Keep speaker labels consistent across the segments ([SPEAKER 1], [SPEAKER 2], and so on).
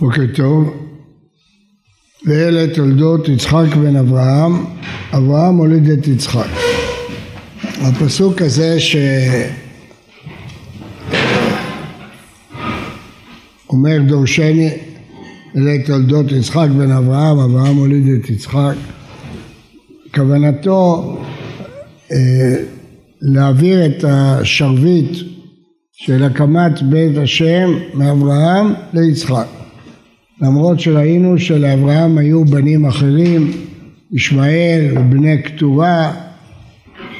[SPEAKER 1] בוקר טוב. ואלה תולדות יצחק בן אברהם, אברהם הוליד את יצחק. הפסוק הזה ש... אומר דורשני, אלה תולדות יצחק בן אברהם, אברהם הוליד את יצחק. כוונתו אה, להעביר את השרביט של הקמת בית השם מאברהם ליצחק. למרות שראינו שלאברהם היו בנים אחרים, ישמעאל ובני כתובה,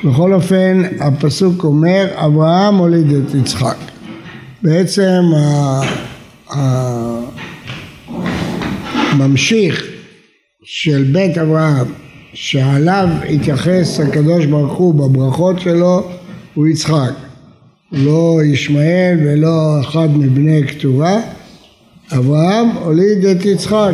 [SPEAKER 1] בכל אופן הפסוק אומר אברהם הוליד את יצחק. בעצם הממשיך של בית אברהם שעליו התייחס הקדוש ברוך הוא בברכות שלו הוא יצחק לא ישמעאל ולא אחד מבני כתובה אברהם הוליד את יצחק.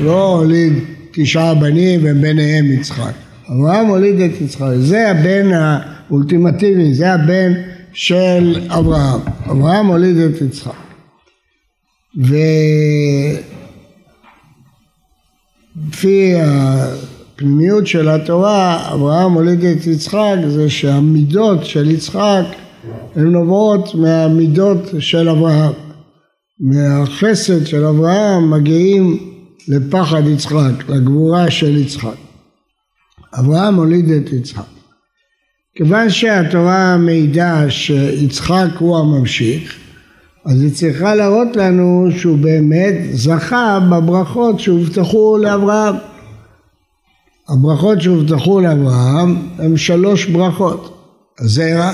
[SPEAKER 1] לא הוליד תשעה בנים וביניהם יצחק. אברהם הוליד את יצחק. זה הבן האולטימטיבי זה הבן של אברהם. אברהם הוליד את יצחק. ולפי הפנימיות של התורה, אברהם הוליד את יצחק, זה שהמידות של יצחק הן נובעות מהמידות של אברהם. מהחסד של אברהם מגיעים לפחד יצחק, לגבורה של יצחק. אברהם הוליד את יצחק. כיוון שהתורה מעידה שיצחק הוא הממשיך, אז היא צריכה להראות לנו שהוא באמת זכה בברכות שהובטחו לאברהם. הברכות שהובטחו לאברהם הן שלוש ברכות. הזרע,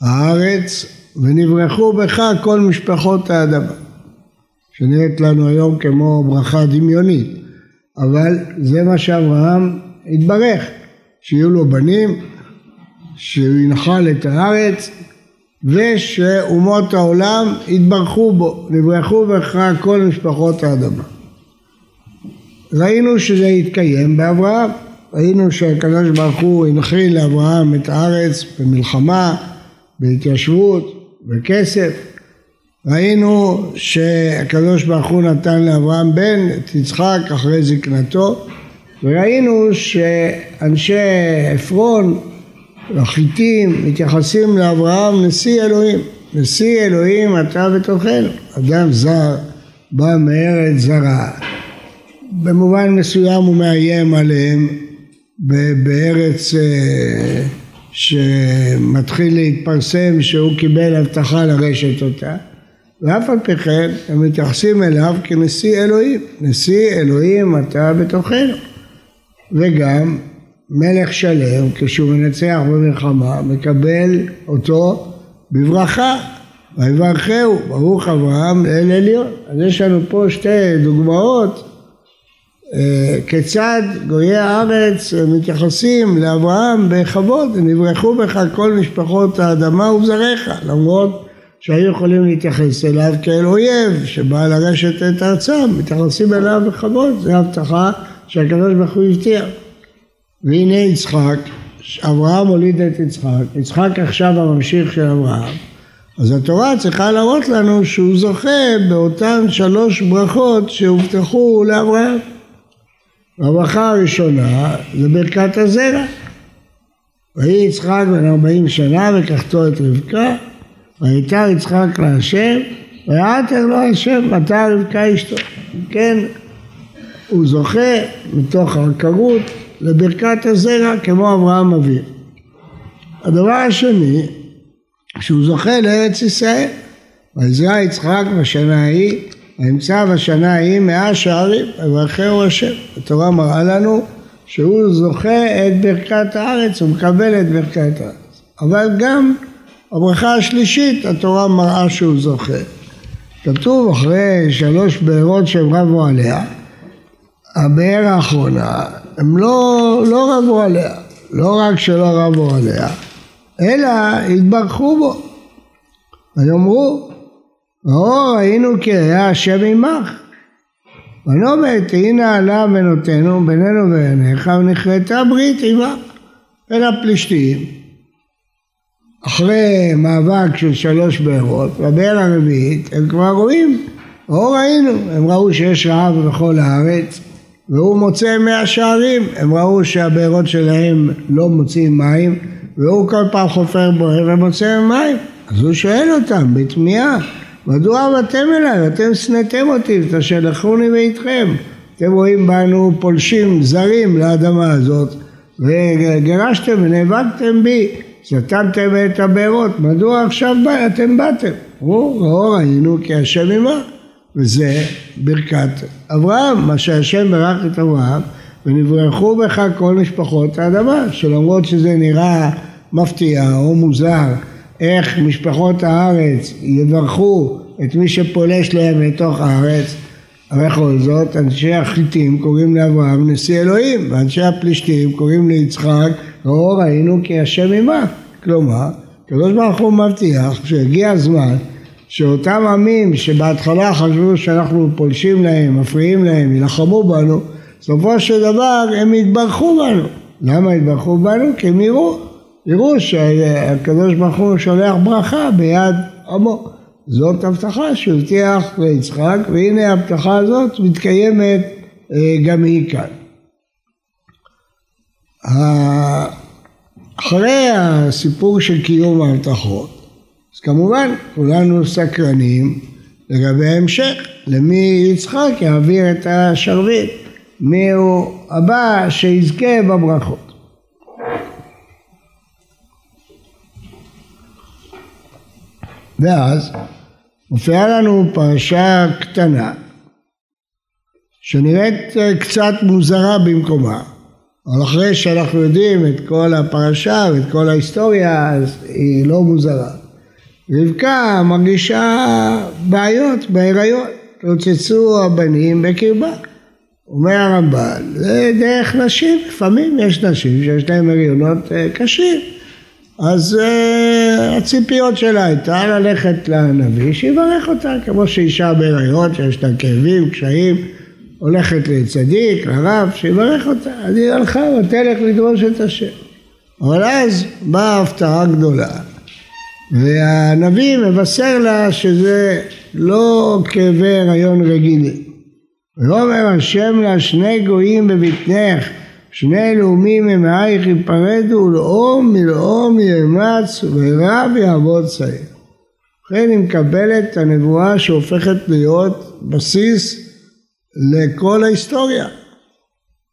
[SPEAKER 1] הארץ, ונברחו בך כל משפחות האדמה. שנראית לנו היום כמו ברכה דמיונית, אבל זה מה שאברהם התברך, שיהיו לו בנים, שהוא ינחל את הארץ, ושאומות העולם יתברכו בו, נברחו בך כל משפחות האדמה. ראינו שזה התקיים באברהם, ראינו שהקדוש ברוך הוא הנחיל לאברהם את הארץ במלחמה, בהתיישבות, בכסף. ראינו שהקדוש ברוך הוא נתן לאברהם בן, את יצחק אחרי זקנתו, וראינו שאנשי עפרון, החיטים, מתייחסים לאברהם נשיא אלוהים. נשיא אלוהים אתה בתוכנו. אדם זר בא מארץ זרה. במובן מסוים הוא מאיים עליהם בארץ אה, שמתחיל להתפרסם שהוא קיבל הבטחה לרשת אותה ואף על פי כן הם מתייחסים אליו כנשיא אלוהים, נשיא אלוהים אתה בתוכנו. וגם מלך שלם כשהוא מנצח במלחמה מקבל אותו בברכה. ויברכהו ברוך אברהם אל עליון. אז יש לנו פה שתי דוגמאות כיצד גויי הארץ מתייחסים לאברהם בכבוד, נברחו בך כל משפחות האדמה ובזריך, למרות שהיו יכולים להתייחס אליו כאל אויב שבא לרשת את ארצם, מתייחסים אליו בכבוד, זו הבטחה שהקדוש ברוך הוא הבטיח. והנה יצחק, אברהם הוליד את יצחק, יצחק עכשיו הממשיך של אברהם, אז התורה צריכה להראות לנו שהוא זוכה באותן שלוש ברכות שהובטחו לאברהם. הברכה הראשונה זה ברכת הזרע. ויהי יצחק בן ארבעים שנה וקחתו את רבקה ויתר יצחק להשם ויעתר לו השם ותר רבקה אשתו. כן, הוא זוכה מתוך העקרות לברכת הזרע כמו אברהם אביו. הדבר השני, שהוא זוכה לארץ ישראל. ויזרע יצחק בשנה ההיא וימצא בשנה ההיא מאה שערים, ויברכהו השם. התורה מראה לנו שהוא זוכה את ברכת הארץ, הוא מקבל את ברכת הארץ. אבל גם הברכה השלישית, התורה מראה שהוא זוכה. כתוב אחרי שלוש בארות שהם רבו עליה, הבאר האחרונה, הם לא, לא רבו עליה, לא רק שלא רבו עליה, אלא התברכו בו. ויאמרו, ואור ראינו כי היה השם עמך. ונאמר תהי נעלה בנותינו בינינו ובעיניך ונכרתה ברית עמך. בין הפלישתים אחרי מאבק של שלוש בארות, בבאר הרביעית הם כבר רואים או ראינו, הם ראו שיש רעב בכל הארץ והוא מוצא מאה שערים, הם ראו שהבארות שלהם לא מוצאים מים והוא כל פעם חופר בוהר ומוצא מים אז הוא שואל אותם בתמיהה מדוע עבדתם אליי? אתם שנאתם אותי ותשלחוני ואיתכם אתם רואים בנו פולשים זרים לאדמה הזאת וגירשתם ונאבקתם בי סתמתם את הבארות מדוע עכשיו אתם באתם? אמרו לא ראינו כי השם עמה וזה ברכת אברהם, מה שהשם ברך את אברהם ונברכו בך כל משפחות האדמה, שלמרות שזה נראה מפתיע או מוזר איך משפחות הארץ יברכו את מי שפולש להם לתוך הארץ, בכל זאת אנשי החיטים קוראים לאברהם נשיא אלוהים ואנשי הפלישתים קוראים ליצחק ראו ראינו כי השם עמה כלומר הקדוש ברוך הוא מבטיח שהגיע הזמן שאותם עמים שבהתחלה חשבו שאנחנו פולשים להם, מפריעים להם, יילחמו בנו, בסופו של דבר הם יתברכו בנו. למה יתברכו בנו? כי הם יראו, יראו שהקדוש ברוך הוא שולח ברכה ביד עמו. זאת הבטחה שהבטיח ליצחק, והנה ההבטחה הזאת מתקיימת אה, גם היא כאן. אחרי הסיפור של קיום ההבטחות, אז כמובן כולנו סקרנים לגבי ההמשך, למי יצחק יעביר את השרביט, מי הוא הבא שיזכה בברכות. ואז מופיעה לנו פרשה קטנה שנראית קצת מוזרה במקומה אבל אחרי שאנחנו יודעים את כל הפרשה ואת כל ההיסטוריה אז היא לא מוזרה רבקה מרגישה בעיות בהיריון, רוצצו הבנים בקרבה. אומר הרמב"ן, זה דרך נשים, לפעמים יש נשים שיש להן הריונות אה, קשים. אז uh, הציפיות שלה הייתה ללכת לנביא שיברך אותה, כמו שאישה בהיריון שיש לה כאבים, קשיים, הולכת לצדיק, לרב, שיברך אותה. אז היא הלכה ותלך לדרוש את השם. אבל אז באה הפתעה גדולה. והנביא מבשר לה שזה לא כאבי הריון רגילים. ויאמר השם לה שני גויים בבטנך שני לאומים ממאייך ייפרדו לאום מלאום יאמץ ורב יעבוד צעיר. ובכן היא מקבלת הנבואה שהופכת להיות בסיס לכל ההיסטוריה.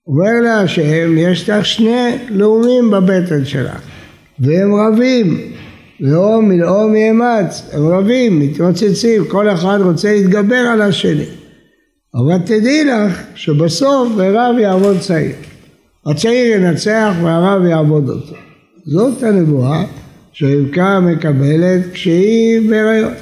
[SPEAKER 1] אומר לה השם יש לך שני לאומים בבטן שלך והם רבים לאום מלאום יאמץ, הם רבים, מתרוצצים, כל אחד רוצה להתגבר על השני. אבל תדעי לך שבסוף הרב יעבוד צעיר. הצעיר ינצח והרב יעבוד אותו. זאת הנבואה שרבקה מקבלת כשהיא בהיריון.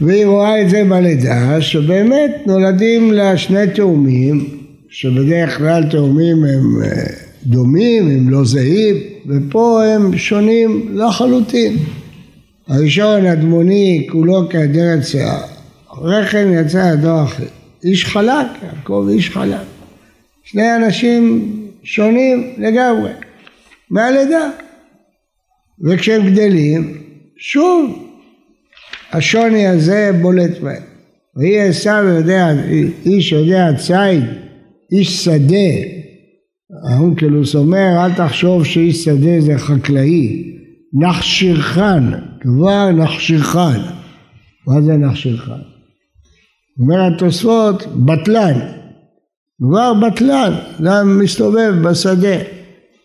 [SPEAKER 1] והיא רואה את זה בלידה, שבאמת נולדים לה שני תאומים, שבדרך כלל תאומים הם אה, דומים, הם לא זהים, ופה הם שונים לחלוטין. הראשון אדמוני כולו כאדרת שיער, רחם יצא ידו אחר. איש חלק, יעקב איש חלק. שני אנשים שונים לגמרי, מהלידה. וכשהם גדלים, שוב השוני הזה בולט בהם. ויהי עשיו יודע, איש יודע ציד, איש שדה, האונקלוס אומר אל תחשוב שאיש שדה זה חקלאי, נחשירכן, כבר נחשירכן. מה זה נחשירכן? אומר התוספות בטלן, כבר בטלן, גם מסתובב בשדה.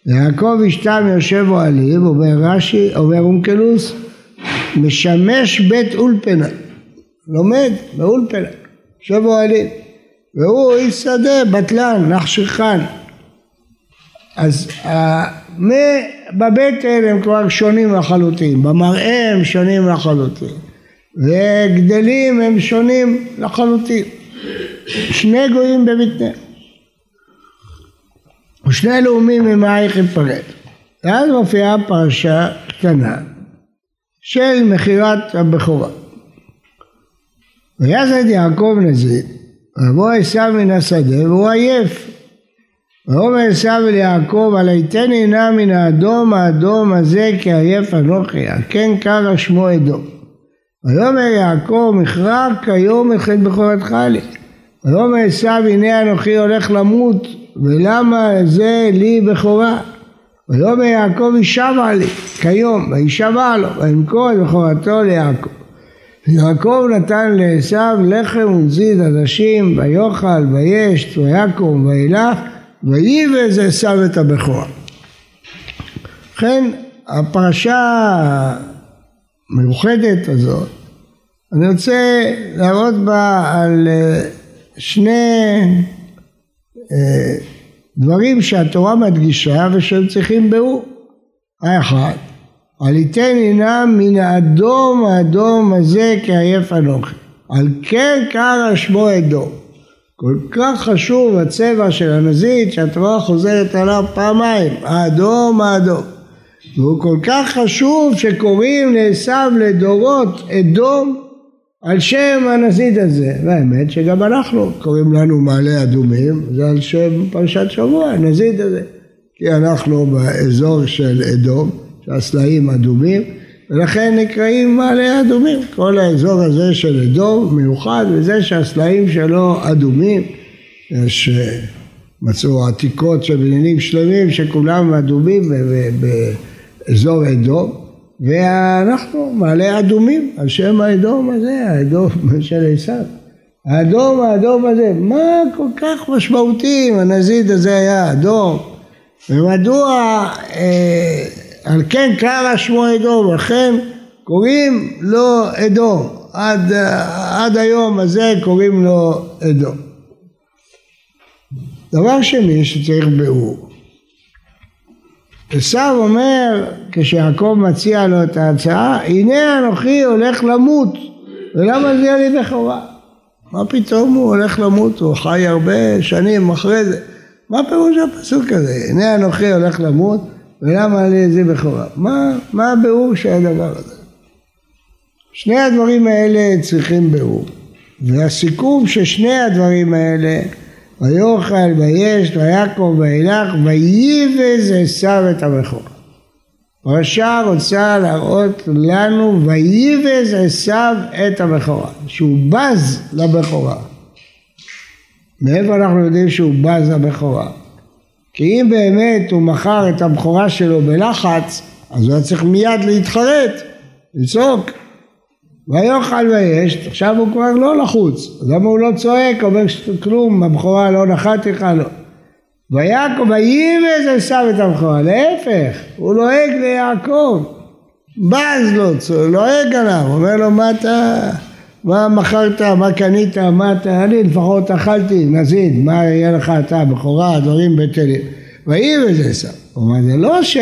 [SPEAKER 1] יעקב אשתם יושב אוהלים, אומר רש"י, אומר אונקלוס, משמש בית אולפנה, לומד באולפנה, יושב אוהלים, והוא איש שדה, בטלן, נחשירכן. אז אה, בבטן הם כבר שונים לחלוטין, במראה הם שונים לחלוטין, וגדלים הם שונים לחלוטין. שני גויים בבטנה. ושני לאומים ממאייך יפרד. ואז מופיעה פרשה קטנה של מכירת הבכורה. ויסד יעקב נזיר, ויבוא עשיו מן השדה והוא עייף ויאמר עשיו אל יעקב עלייתני נא מן האדום האדום הזה כי עייף אנוכי על כן קרא שמו אדום ויאמר יעקב מכרע כיום החטא בכורתך לי. ויאמר עשיו הנה אנוכי הולך למות ולמה זה לי בכורה. ויאמר יעקב יישבע לי כיום וישבע לו וימכור את בכורתו ליעקב. יעקב נתן לעשו לחם ונזיד עדשים ויאכל וישת ויקום וילך וייבז עשו את הבכורה. ובכן הפרשה המיוחדת הזאת אני רוצה להראות בה על אה, שני אה, דברים שהתורה מדגישה ושהם צריכים בירור. האחד, עליתן הינם מן האדום האדום הזה כעייף אנוכי. על כן קרא שמו אדום. כל כך חשוב הצבע של הנזית שהתורה חוזרת עליו פעמיים, האדום האדום. והוא כל כך חשוב שקוראים לעשו לדורות אדום על שם הנזיד הזה, והאמת שגם אנחנו קוראים לנו מעלה אדומים, זה על שם פרשת שבוע, הנזיד הזה, כי אנחנו באזור של אדום, שהסלעים אדומים, ולכן נקראים מעלה אדומים, כל האזור הזה של אדום מיוחד, וזה שהסלעים שלו אדומים, יש אה, מצאו עתיקות של בניינים שלמים שכולם אדומים באזור אדום ואנחנו מעלה אדומים על שם האדום הזה, האדום של עשיו. האדום האדום הזה, מה כל כך משמעותי אם הנזיד הזה היה אדום? ומדוע אה, על כן קרא שמו אדום, לכן קוראים לו אדום, עד, עד היום הזה קוראים לו אדום. דבר שני שצריך ביאור, עשיו אומר, כשיעקב מציע לו את ההצעה, הנה אנוכי הולך למות, ולמה זה יהיה לי בכורה? מה פתאום הוא הולך למות, הוא חי הרבה שנים אחרי זה. מה פירוש הפסוק הזה? הנה אנוכי הולך למות, ולמה לי זה בכורה? מה, מה הביאור של הדבר הזה? שני הדברים האלה צריכים ביאור. והסיכום של שני הדברים האלה ויאכל ויש ויעקב וילך וייבז עשיו את הבכור. פרשה רוצה להראות לנו וייבז עשיו את הבכורה, שהוא בז לבכורה. מאיפה אנחנו יודעים שהוא בז לבכורה? כי אם באמת הוא מכר את הבכורה שלו בלחץ, אז הוא היה צריך מיד להתחרט, לצעוק. ויאכל ויש, עכשיו הוא כבר לא לחוץ, למה הוא לא צועק, אומר כלום, הבכורה לא נחתי לך, לא. ויבז עשיו את הבכורה, להפך, הוא לועג ליעקב, בז לו, לועג עליו, אומר לו מה אתה, מה מכרת, מה קנית, מה אתה, אני לפחות אכלתי נזיד, מה יהיה לך אתה, בכורה, דברים בטלים. ויבז עשיו, אומר זה לא שהוא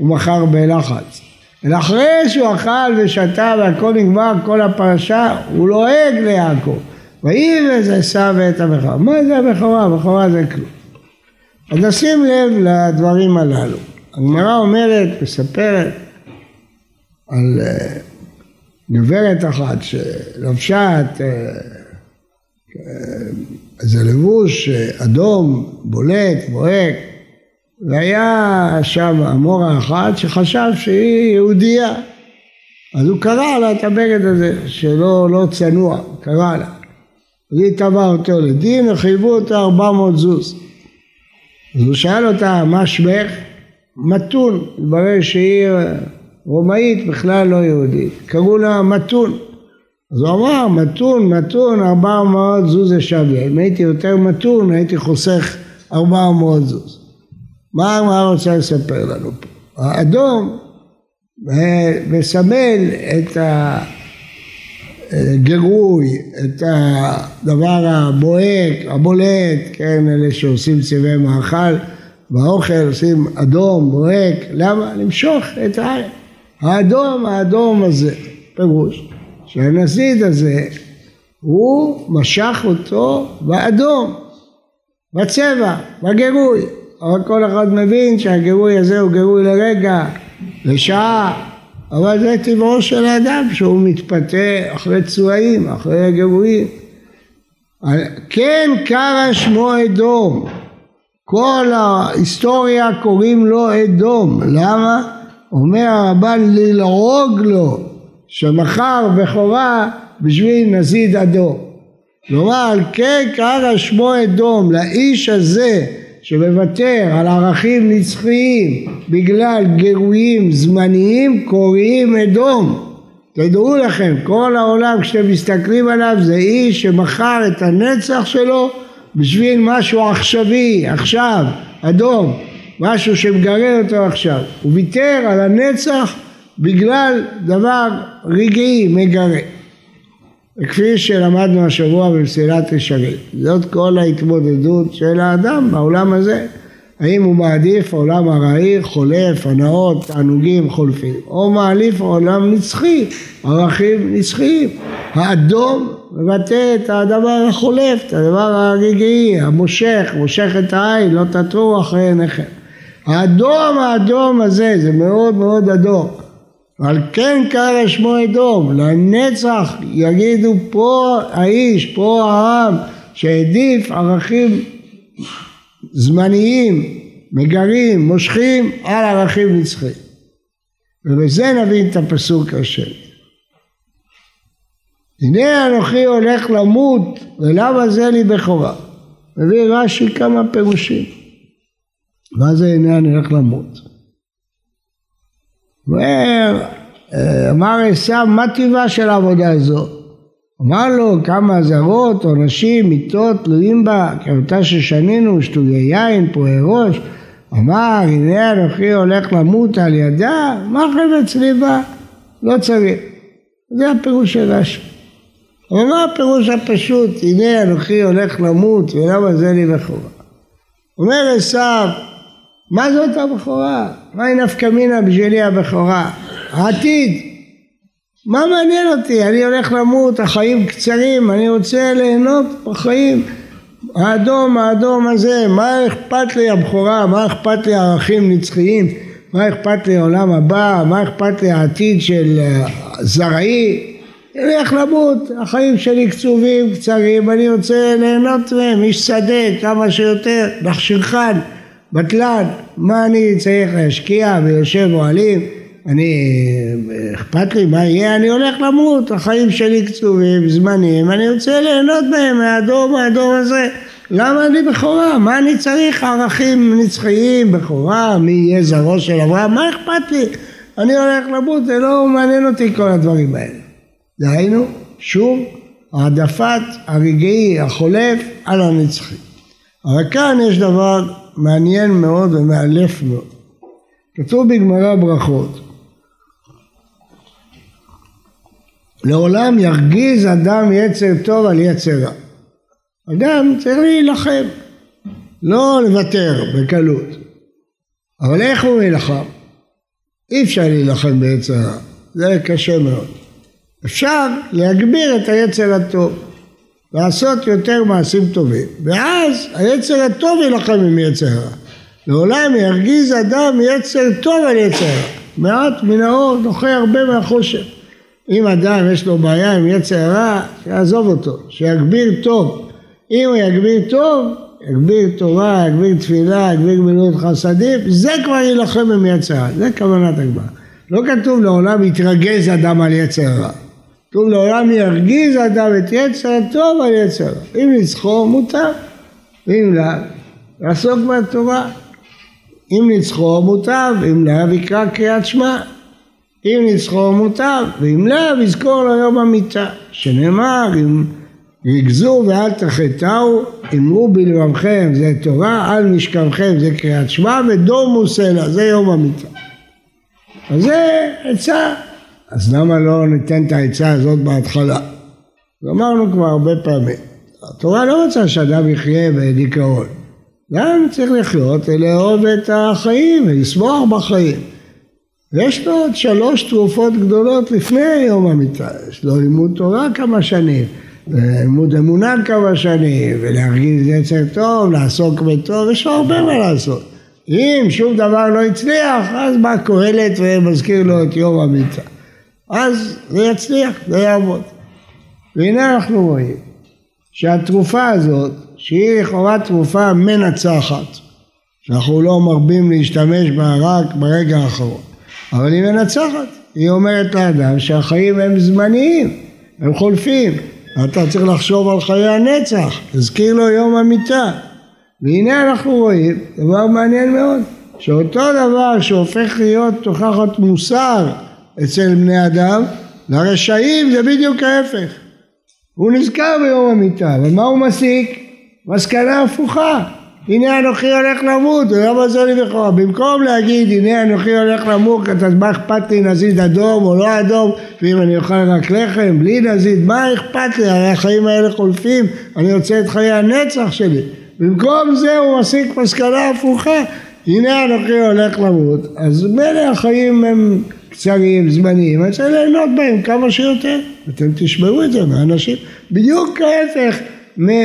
[SPEAKER 1] מכר בלחץ, אלא אחרי שהוא אכל ושתה והכל נגמר, כל הפרשה, הוא לועג ליעקב. ויבז עשיו את הבכורה. מה זה הבכורה? הבכורה זה כלום. אז נשים לב לדברים הללו. הגמרא אומרת, מספרת על uh, גברת אחת שלבשה את uh, איזה לבוש אדום, בולט, בוהק, והיה שם המורה אחת שחשב שהיא יהודייה. אז הוא קרא לה את הבגד הזה שלא לא צנוע, קרא לה. אז היא תבעה אותו לדין וחייבו ארבע מאות זוז אז הוא שאל אותה מה שמך? מתון, התברר שהיא רומאית בכלל לא יהודית. קראו לה מתון. אז הוא אמר מתון מתון ארבע מאות זוז לשוויה אם הייתי יותר מתון הייתי חוסך ארבע מאות זוז. מה הגמרא רוצה לספר לנו פה? האדום אה, מסמל את הגירוי, את הדבר הבוהק, הבולט, כן, אלה שעושים צבעי מאכל, באוכל עושים אדום, בוהק, למה? למשוך את העין. האדום, האדום הזה, פירוש, שהנזיד הזה, הוא משך אותו באדום, בצבע, בגירוי. אבל כל אחד מבין שהגירוי הזה הוא גירוי לרגע, לשעה, אבל זה טבעו של האדם שהוא מתפתה אחרי צבעים, אחרי הגירויים. כן קרא שמו אדום, כל ההיסטוריה קוראים לו אדום, למה? אומר הרבן ללעוג לו שמכר בכורה בשביל נזיד אדום. כלומר כן קרא שמו אדום לאיש הזה שמוותר על ערכים נצחיים בגלל גירויים זמניים קוראים אדום. תדעו לכם, כל העולם כשאתם מסתכלים עליו זה איש שמכר את הנצח שלו בשביל משהו עכשווי, עכשיו, אדום, משהו שמגרד אותו עכשיו. הוא ויתר על הנצח בגלל דבר רגעי מגרה. וכפי שלמדנו השבוע במסילת ישרים, זאת כל ההתמודדות של האדם בעולם הזה. האם הוא מעדיף עולם ארעי, חולף, הנאות, תענוגים, חולפים, או מעליף עולם נצחי, ערכים נצחיים. האדום מבטא את הדבר החולף, את הדבר הרגעי, המושך, מושך את העין, לא תטרו אחרי עיניכם. האדום האדום הזה, זה מאוד מאוד אדום. על כן קרא שמו אדום, לנצח יגידו פה האיש, פה העם, שהעדיף ערכים זמניים, מגרים, מושכים, על ערכים נצחיים. ובזה נבין את הפסוק השני. הנה אנוכי הולך למות, ולמה זה לי בכורה? מביא רש"י כמה פירושים. מה זה הנה אני הולך למות? אמר עשיו, מה טיבה של העבודה הזו? אמר לו כמה אזהרות, עונשים, מיטות, תלויים בה, כאותה ששנינו, שטויי יין, פועי ראש. אמר, הנה אנוכי הולך למות על ידה, מה חפץ ליבה? לא צריך. זה הפירוש של רש"י. אבל מה הפירוש הפשוט, הנה אנוכי הולך למות ולמה זה לי בכורה? אומר עשיו, מה זאת הבכורה? מהי נפקא מינה בשבילי הבכורה? העתיד. מה מעניין אותי? אני הולך למות, החיים קצרים, אני רוצה ליהנות בחיים. האדום, האדום הזה, מה אכפת לי הבכורה? מה אכפת לי ערכים נצחיים? מה אכפת לי העולם הבא? מה אכפת לי העתיד של אה, זרעי? הולך למות, החיים שלי קצובים, קצרים, אני רוצה ליהנות מהם, איש שדה, כמה שיותר, נחשכן, בטלן, מה אני צריך להשקיע ויושב אוהלים? אני, אכפת לי מה יהיה, אני הולך למות, החיים שלי קצובים, זמנים, אני רוצה ליהנות מהם מהדור, מהדור הזה. למה אני בכורה? מה אני צריך ערכים נצחיים, בכורה, מי יהיה זרעו של אברהם? מה אכפת לי? אני הולך למות, זה לא מעניין אותי כל הדברים האלה. דהיינו, שוב, העדפת הרגעי החולף על הנצחי. אבל כאן יש דבר מעניין מאוד ומאלף מאוד. כתוב בגמרא ברכות לעולם ירגיז אדם יצר טוב על יצר רע. אדם צריך להילחם, לא לוותר בקלות. אבל איך הוא נלחם? אי אפשר להילחם ביצר רע, זה קשה מאוד. אפשר להגביר את היצר הטוב, לעשות יותר מעשים טובים, ואז היצר הטוב יילחם עם יצר רע. לעולם ירגיז אדם יצר טוב על יצר רע. מעט מן האור דוחה הרבה מהחושך. אם אדם יש לו בעיה עם יצר רע, שיעזוב אותו, שיגביר טוב. אם הוא יגביר טוב, יגביר תורה, יגביר תפילה, יגביר גמילות חסדים, זה כבר יילחם עם יצר רע, זה כוונת הגמרא. לא כתוב לעולם יתרגז אדם על יצר רע. כתוב לעולם ירגיז אדם את יצר הטוב על יצר. אם ניצחו מותר, ואם לאו, לעסוק בתורה. אם ניצחו מוטב, אם לאו יקרא קריאת שמע. אם ניצחו מוטב, ואם לאו יזכור לו יום המיטה. שנאמר, אם ריגזו ואל תחטאו, אמרו בלבבכם זה תורה, על משכבכם זה קריאת שמע, ודומו סלע, זה יום המיטה. אז זה עצה. אז למה לא ניתן את העצה הזאת בהתחלה? אמרנו כבר הרבה פעמים. התורה לא רוצה שאדם יחיה בדיכאון. גם צריך לחיות ולאהוב את החיים ולשמוח בחיים. ויש לו עוד שלוש תרופות גדולות לפני יום המיטה, יש לו לימוד תורה כמה שנים, לימוד אמונה כמה שנים, ולהרגיש יצר טוב, לעסוק בטוב, יש לו הרבה מה לעשות. אם שום דבר לא הצליח, אז בא קהלת ומזכיר לו את יום המיטה. אז זה יצליח, זה יעבוד. והנה אנחנו רואים שהתרופה הזאת שהיא לכאורה תרופה מנצחת, שאנחנו לא מרבים להשתמש בה רק ברגע האחרון, אבל היא מנצחת, היא אומרת לאדם שהחיים הם זמניים, הם חולפים. אתה צריך לחשוב על חיי הנצח, תזכיר לו יום המיטה. והנה אנחנו רואים דבר מעניין מאוד, שאותו דבר שהופך להיות תוכחת מוסר אצל בני אדם, לרשעים זה בדיוק ההפך. הוא נזכר ביום המיטה, ומה הוא מסיק? מסקנה הפוכה. הנה אנוכי הולך למות, ולמה זה לי בכורה? במקום להגיד הנה אנוכי הולך למות, אז מה אכפת לי נזיד אדום או לא אדום, ואם אני אוכל רק לחם, בלי נזיד, מה אכפת לי? הרי החיים האלה חולפים, אני רוצה את חיי הנצח שלי. במקום זה הוא מסיק מסקנה הפוכה, הנה אנוכי הולך למות, אז מילא החיים הם קצרים, זמניים, אני צריך ליהנות בהם כמה שיותר. אתם תשמעו את זה מהאנשים, בדיוק ההפך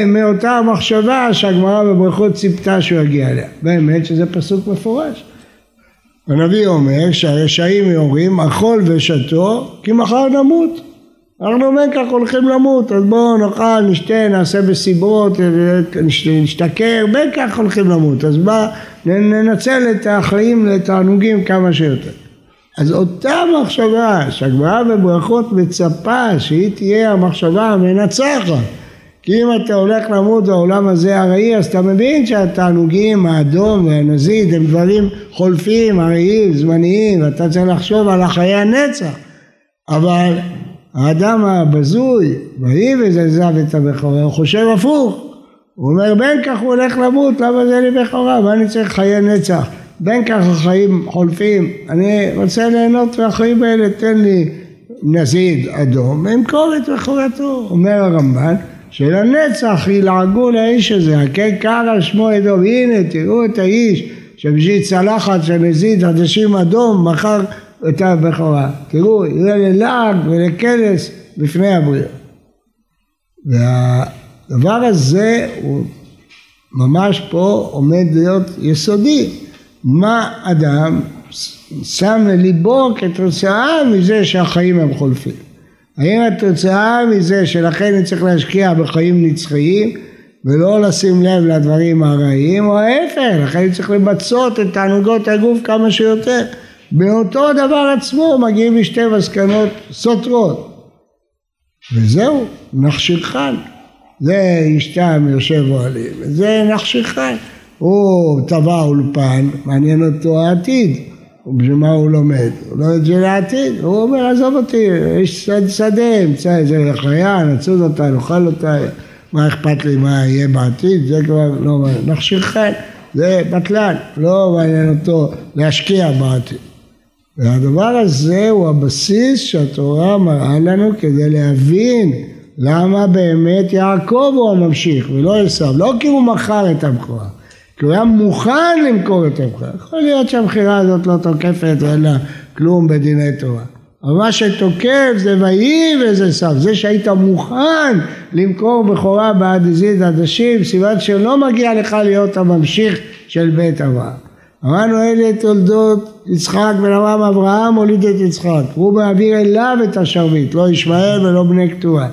[SPEAKER 1] מאותה המחשבה שהגמרא בברכות ציפתה שהוא יגיע אליה. באמת שזה פסוק מפורש. הנביא אומר שהרשעים יורים אכול ושתו כי מחר נמות. אנחנו בין כך הולכים למות אז בואו נאכל, נשתה, נעשה בסיבות, נשתכר, בין כך הולכים למות אז בוא ננצל את החיים לתענוגים כמה שיותר. אז אותה מחשבה שהגמרא בברכות מצפה שהיא תהיה המחשבה המנצחת כי אם אתה הולך למות בעולם הזה ארעי אז אתה מבין שהתענוגים האדום והנזיד הם דברים חולפים, ארעיים, זמניים ואתה צריך לחשוב על החיי הנצח. אבל האדם הבזוי, ויהי וזלזב את הבכורה, הוא חושב הפוך. הוא אומר בין כך הוא הולך למות למה זה לי בכורה? מה אני צריך חיי נצח בין כך החיים חולפים, אני רוצה ליהנות מהחיים האלה, תן לי נזיד אדום, ואמכור את מכורתו. אומר הרמב"ן, שלנצח ילעגו לאיש הזה, הכן קרא שמו אדום, הנה תראו את האיש שבשביל צלחת של נזיד עדשים אדום מכר את הבכורה. תראו, יראה ללעג ולקלס בפני הבריאה. והדבר הזה הוא ממש פה עומד להיות יסודי. מה אדם שם לליבו כתוצאה מזה שהחיים הם חולפים. האם התוצאה מזה שלכן אני צריך להשקיע בחיים נצחיים ולא לשים לב לדברים הרעים או ההפך, לכן אני צריך למצות את תענוגות הגוף כמה שיותר. באותו דבר עצמו מגיעים לשתי מסקנות סותרות. וזהו, נחשיכן. זה אשתם יושב אוהלים, זה נחשיכן. הוא טבע אולפן, מעניין אותו העתיד, ובשביל מה הוא לומד? הוא לומד בשביל העתיד, הוא אומר עזוב אותי, יש שד שדה, אמצא איזה חיה, נצוד אותה, נאכל אותה, מה אכפת לי מה יהיה בעתיד, זה כבר לא מעניין, מכשיר חן, זה בטלן, לא מעניין אותו להשקיע בעתיד. והדבר הזה הוא הבסיס שהתורה מראה לנו כדי להבין למה באמת יעקב הוא הממשיך ולא עשיו, לא כי הוא מכר את המקורה כי הוא היה מוכן למכור את המכירה. יכול להיות שהמכירה הזאת לא תוקפת ואין לה כלום בדיני תורה. אבל מה שתוקף זה ויהי וזה סף. זה שהיית מוכן למכור בכורה בעד עזיז עדשים, סימן שלא מגיע לך להיות הממשיך של בית אברהם. אמרנו אלה תולדות יצחק בן אברהם אברהם הוליד את יצחק. הוא מעביר אליו את השרביט, לא ישמעאל ולא בני כתובה.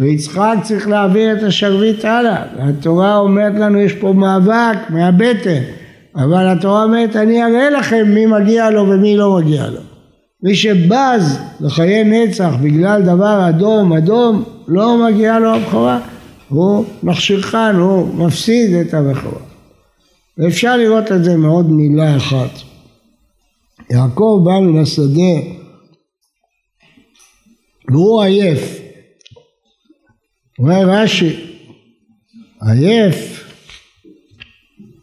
[SPEAKER 1] ויצחק צריך להעביר את השרביט הלאה. התורה אומרת לנו יש פה מאבק מהבטן, אבל התורה אומרת אני אראה לכם מי מגיע לו ומי לא מגיע לו. מי שבז לחיי נצח בגלל דבר אדום אדום לא מגיע לו הבכורה, הוא מכשירכן, הוא מפסיד את הבכורה. ואפשר לראות את זה מעוד מילה אחת. יעקב בא מן השדה והוא עייף אומר רש"י, עייף,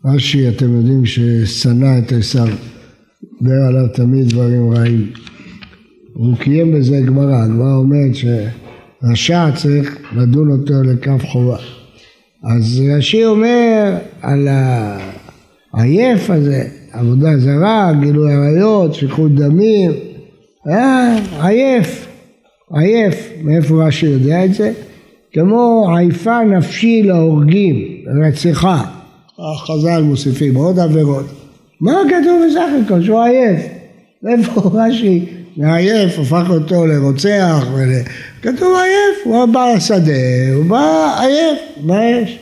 [SPEAKER 1] רש"י אתם יודעים ששנא את עשיו, דיבר עליו תמיד דברים רעים. הוא קיים בזה גמרא, הגמרא אומרת שרשע צריך לדון אותו לכף חובה. אז רש"י אומר על העייף הזה, עבודה זרה, גילוי עריות, שפיכות דמים, היה עייף, עייף, מאיפה רש"י יודע את זה? כמו עייפה נפשי להורגים, רציחה, החז"ל מוסיפים עוד עבירות. מה כתוב בסך הכל? שהוא עייף. איפה רש"י מעייף, הפך אותו לרוצח, ול... כתוב עייף, הוא בא לשדה, הוא בא עייף, מה יש?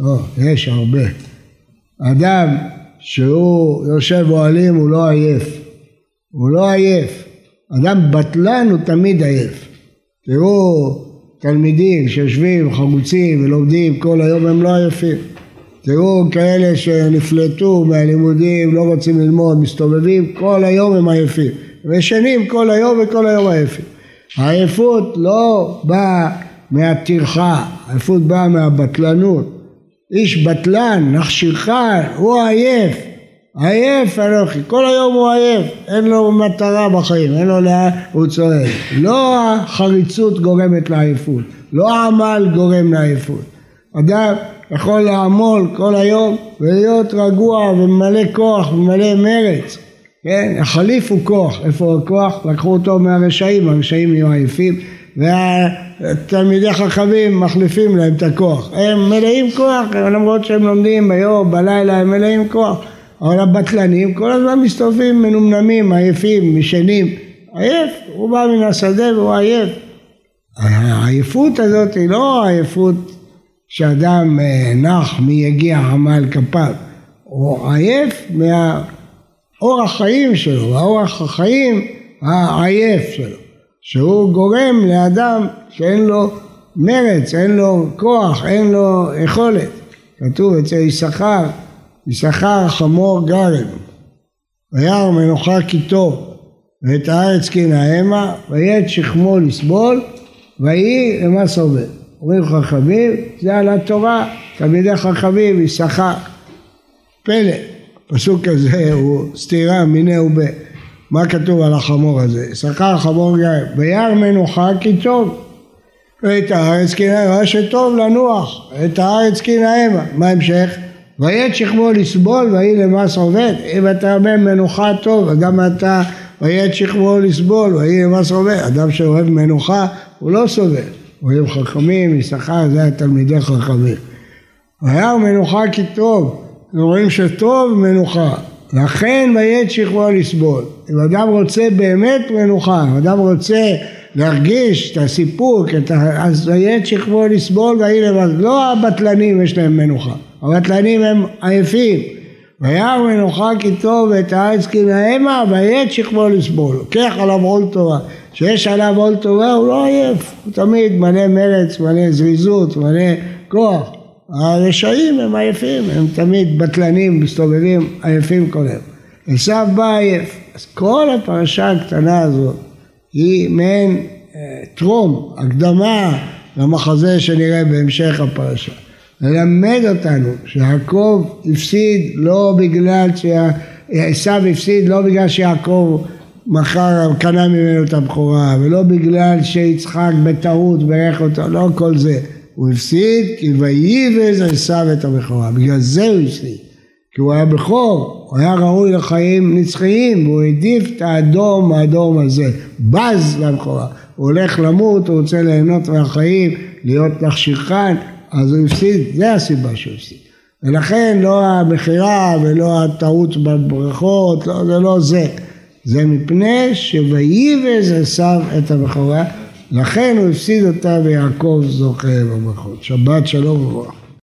[SPEAKER 1] לא, יש הרבה. אדם שהוא יושב אוהלים הוא לא עייף, הוא לא עייף, אדם בטלן הוא תמיד עייף. תראו תלמידים שיושבים חמוצים ולומדים כל היום הם לא עייפים. תראו כאלה שנפלטו מהלימודים, לא רוצים ללמוד, מסתובבים, כל היום הם עייפים. וישנים כל היום וכל היום עייפים. העייפות לא באה מהטרחה, העייפות באה מהבטלנות. איש בטלן, נחשיך, הוא עייף, עייף אנוכי, כל היום הוא עייף, אין לו מטרה בחיים, אין לו לאן, הוא צועק. לא החריצות גורמת לעייפות, לא העמל גורם לעייפות. אדם יכול לעמול כל היום ולהיות רגוע ומלא כוח ומלא מרץ. כן, החליף הוא כוח, איפה הכוח? לקחו אותו מהרשעים, הרשעים נהיו עייפים והתלמידי חכמים מחליפים להם את הכוח. הם מלאים כוח, למרות שהם לומדים ביום, בלילה, הם מלאים כוח. אבל הבטלנים כל הזמן מסתובבים מנומנמים, עייפים, משנים. עייף, הוא בא מן השדה והוא עייף. העייפות הזאת היא לא עייפות שאדם אה, נח מיגיע עמל כפיו, הוא עייף מהאורח חיים שלו, האורח החיים העייף שלו, שהוא גורם לאדם שאין לו מרץ, אין לו כוח, אין לו יכולת. כתוב אצל יששכר, יששכר חמור גרם, וירא מנוחה כי טוב, ואת הארץ כי נהמה, ויהיה שכמו לסבול, ויהי למס עובד. אומרים חכמים, זה על התורה, תלמידי חכמים, יששכר. פלא, הפסוק הזה הוא סתירה מיניה ובה. מה כתוב על החמור הזה? יששכר חמור גר, וירא מנוחה כי טוב. ואת הארץ כי נהמה, שטוב לנוח, את הארץ כי נהמה. מה המשך? ויית שכמו לסבול ויהי למס עובד. אם אתה אומר מנוחה טוב, גם אתה ויית שכמו לסבול ויהי למס עובד. אדם שאוהב מנוחה הוא לא סובל. רואים חכמים, יששכר זה התלמידי חכמים. והיה מנוחה כי טוב, רואים שטוב מנוחה, לכן ויית שכמו לסבול. אם אדם רוצה באמת מנוחה, אם אדם רוצה להרגיש את הסיפוק, את ה... אז ויית שכמו לסבול ויהי לבד. לא הבטלנים יש להם מנוחה, הבטלנים הם עייפים. וירא מנוחה כי טוב ואת הארץ כי נהמה ויית שכמו לסבול. לוקח עליו עול תורה. שיש עליו עול תורה הוא לא עייף, הוא תמיד מלא מרץ, מלא זריזות, מלא כוח. הרשעים הם עייפים, הם תמיד בטלנים, מסתובבים עייפים כל היום. עשיו בא עייף. אז כל הפרשה הקטנה הזאת היא מעין אה, טרום, הקדמה למחזה שנראה בהמשך הפרשה. ללמד אותנו שיעקב הפסיד לא בגלל שעשיו הפסיד לא בגלל שיעקב מחר קנה ממנו את הבכורה, ולא בגלל שיצחק בטעות ברך אותו, לא כל זה. הוא הפסיד כי וייבז עשיו את הבכורה, בגלל זה הוא הפסיד. כי הוא היה בכור, הוא היה ראוי לחיים נצחיים, והוא העדיף את האדום האדום הזה, בז לבכורה. הוא הולך למות, הוא רוצה ליהנות מהחיים, להיות נחשיכן, אז הוא הפסיד, זה הסיבה שהוא הפסיד. ולכן לא המכירה ולא הטעות בברכות, לא, זה לא זה. זה מפני שויבז עשיו את הבכורה, לכן הוא הפסיד אותה ויעקב זוכה בברכות. שבת שלום וברכה.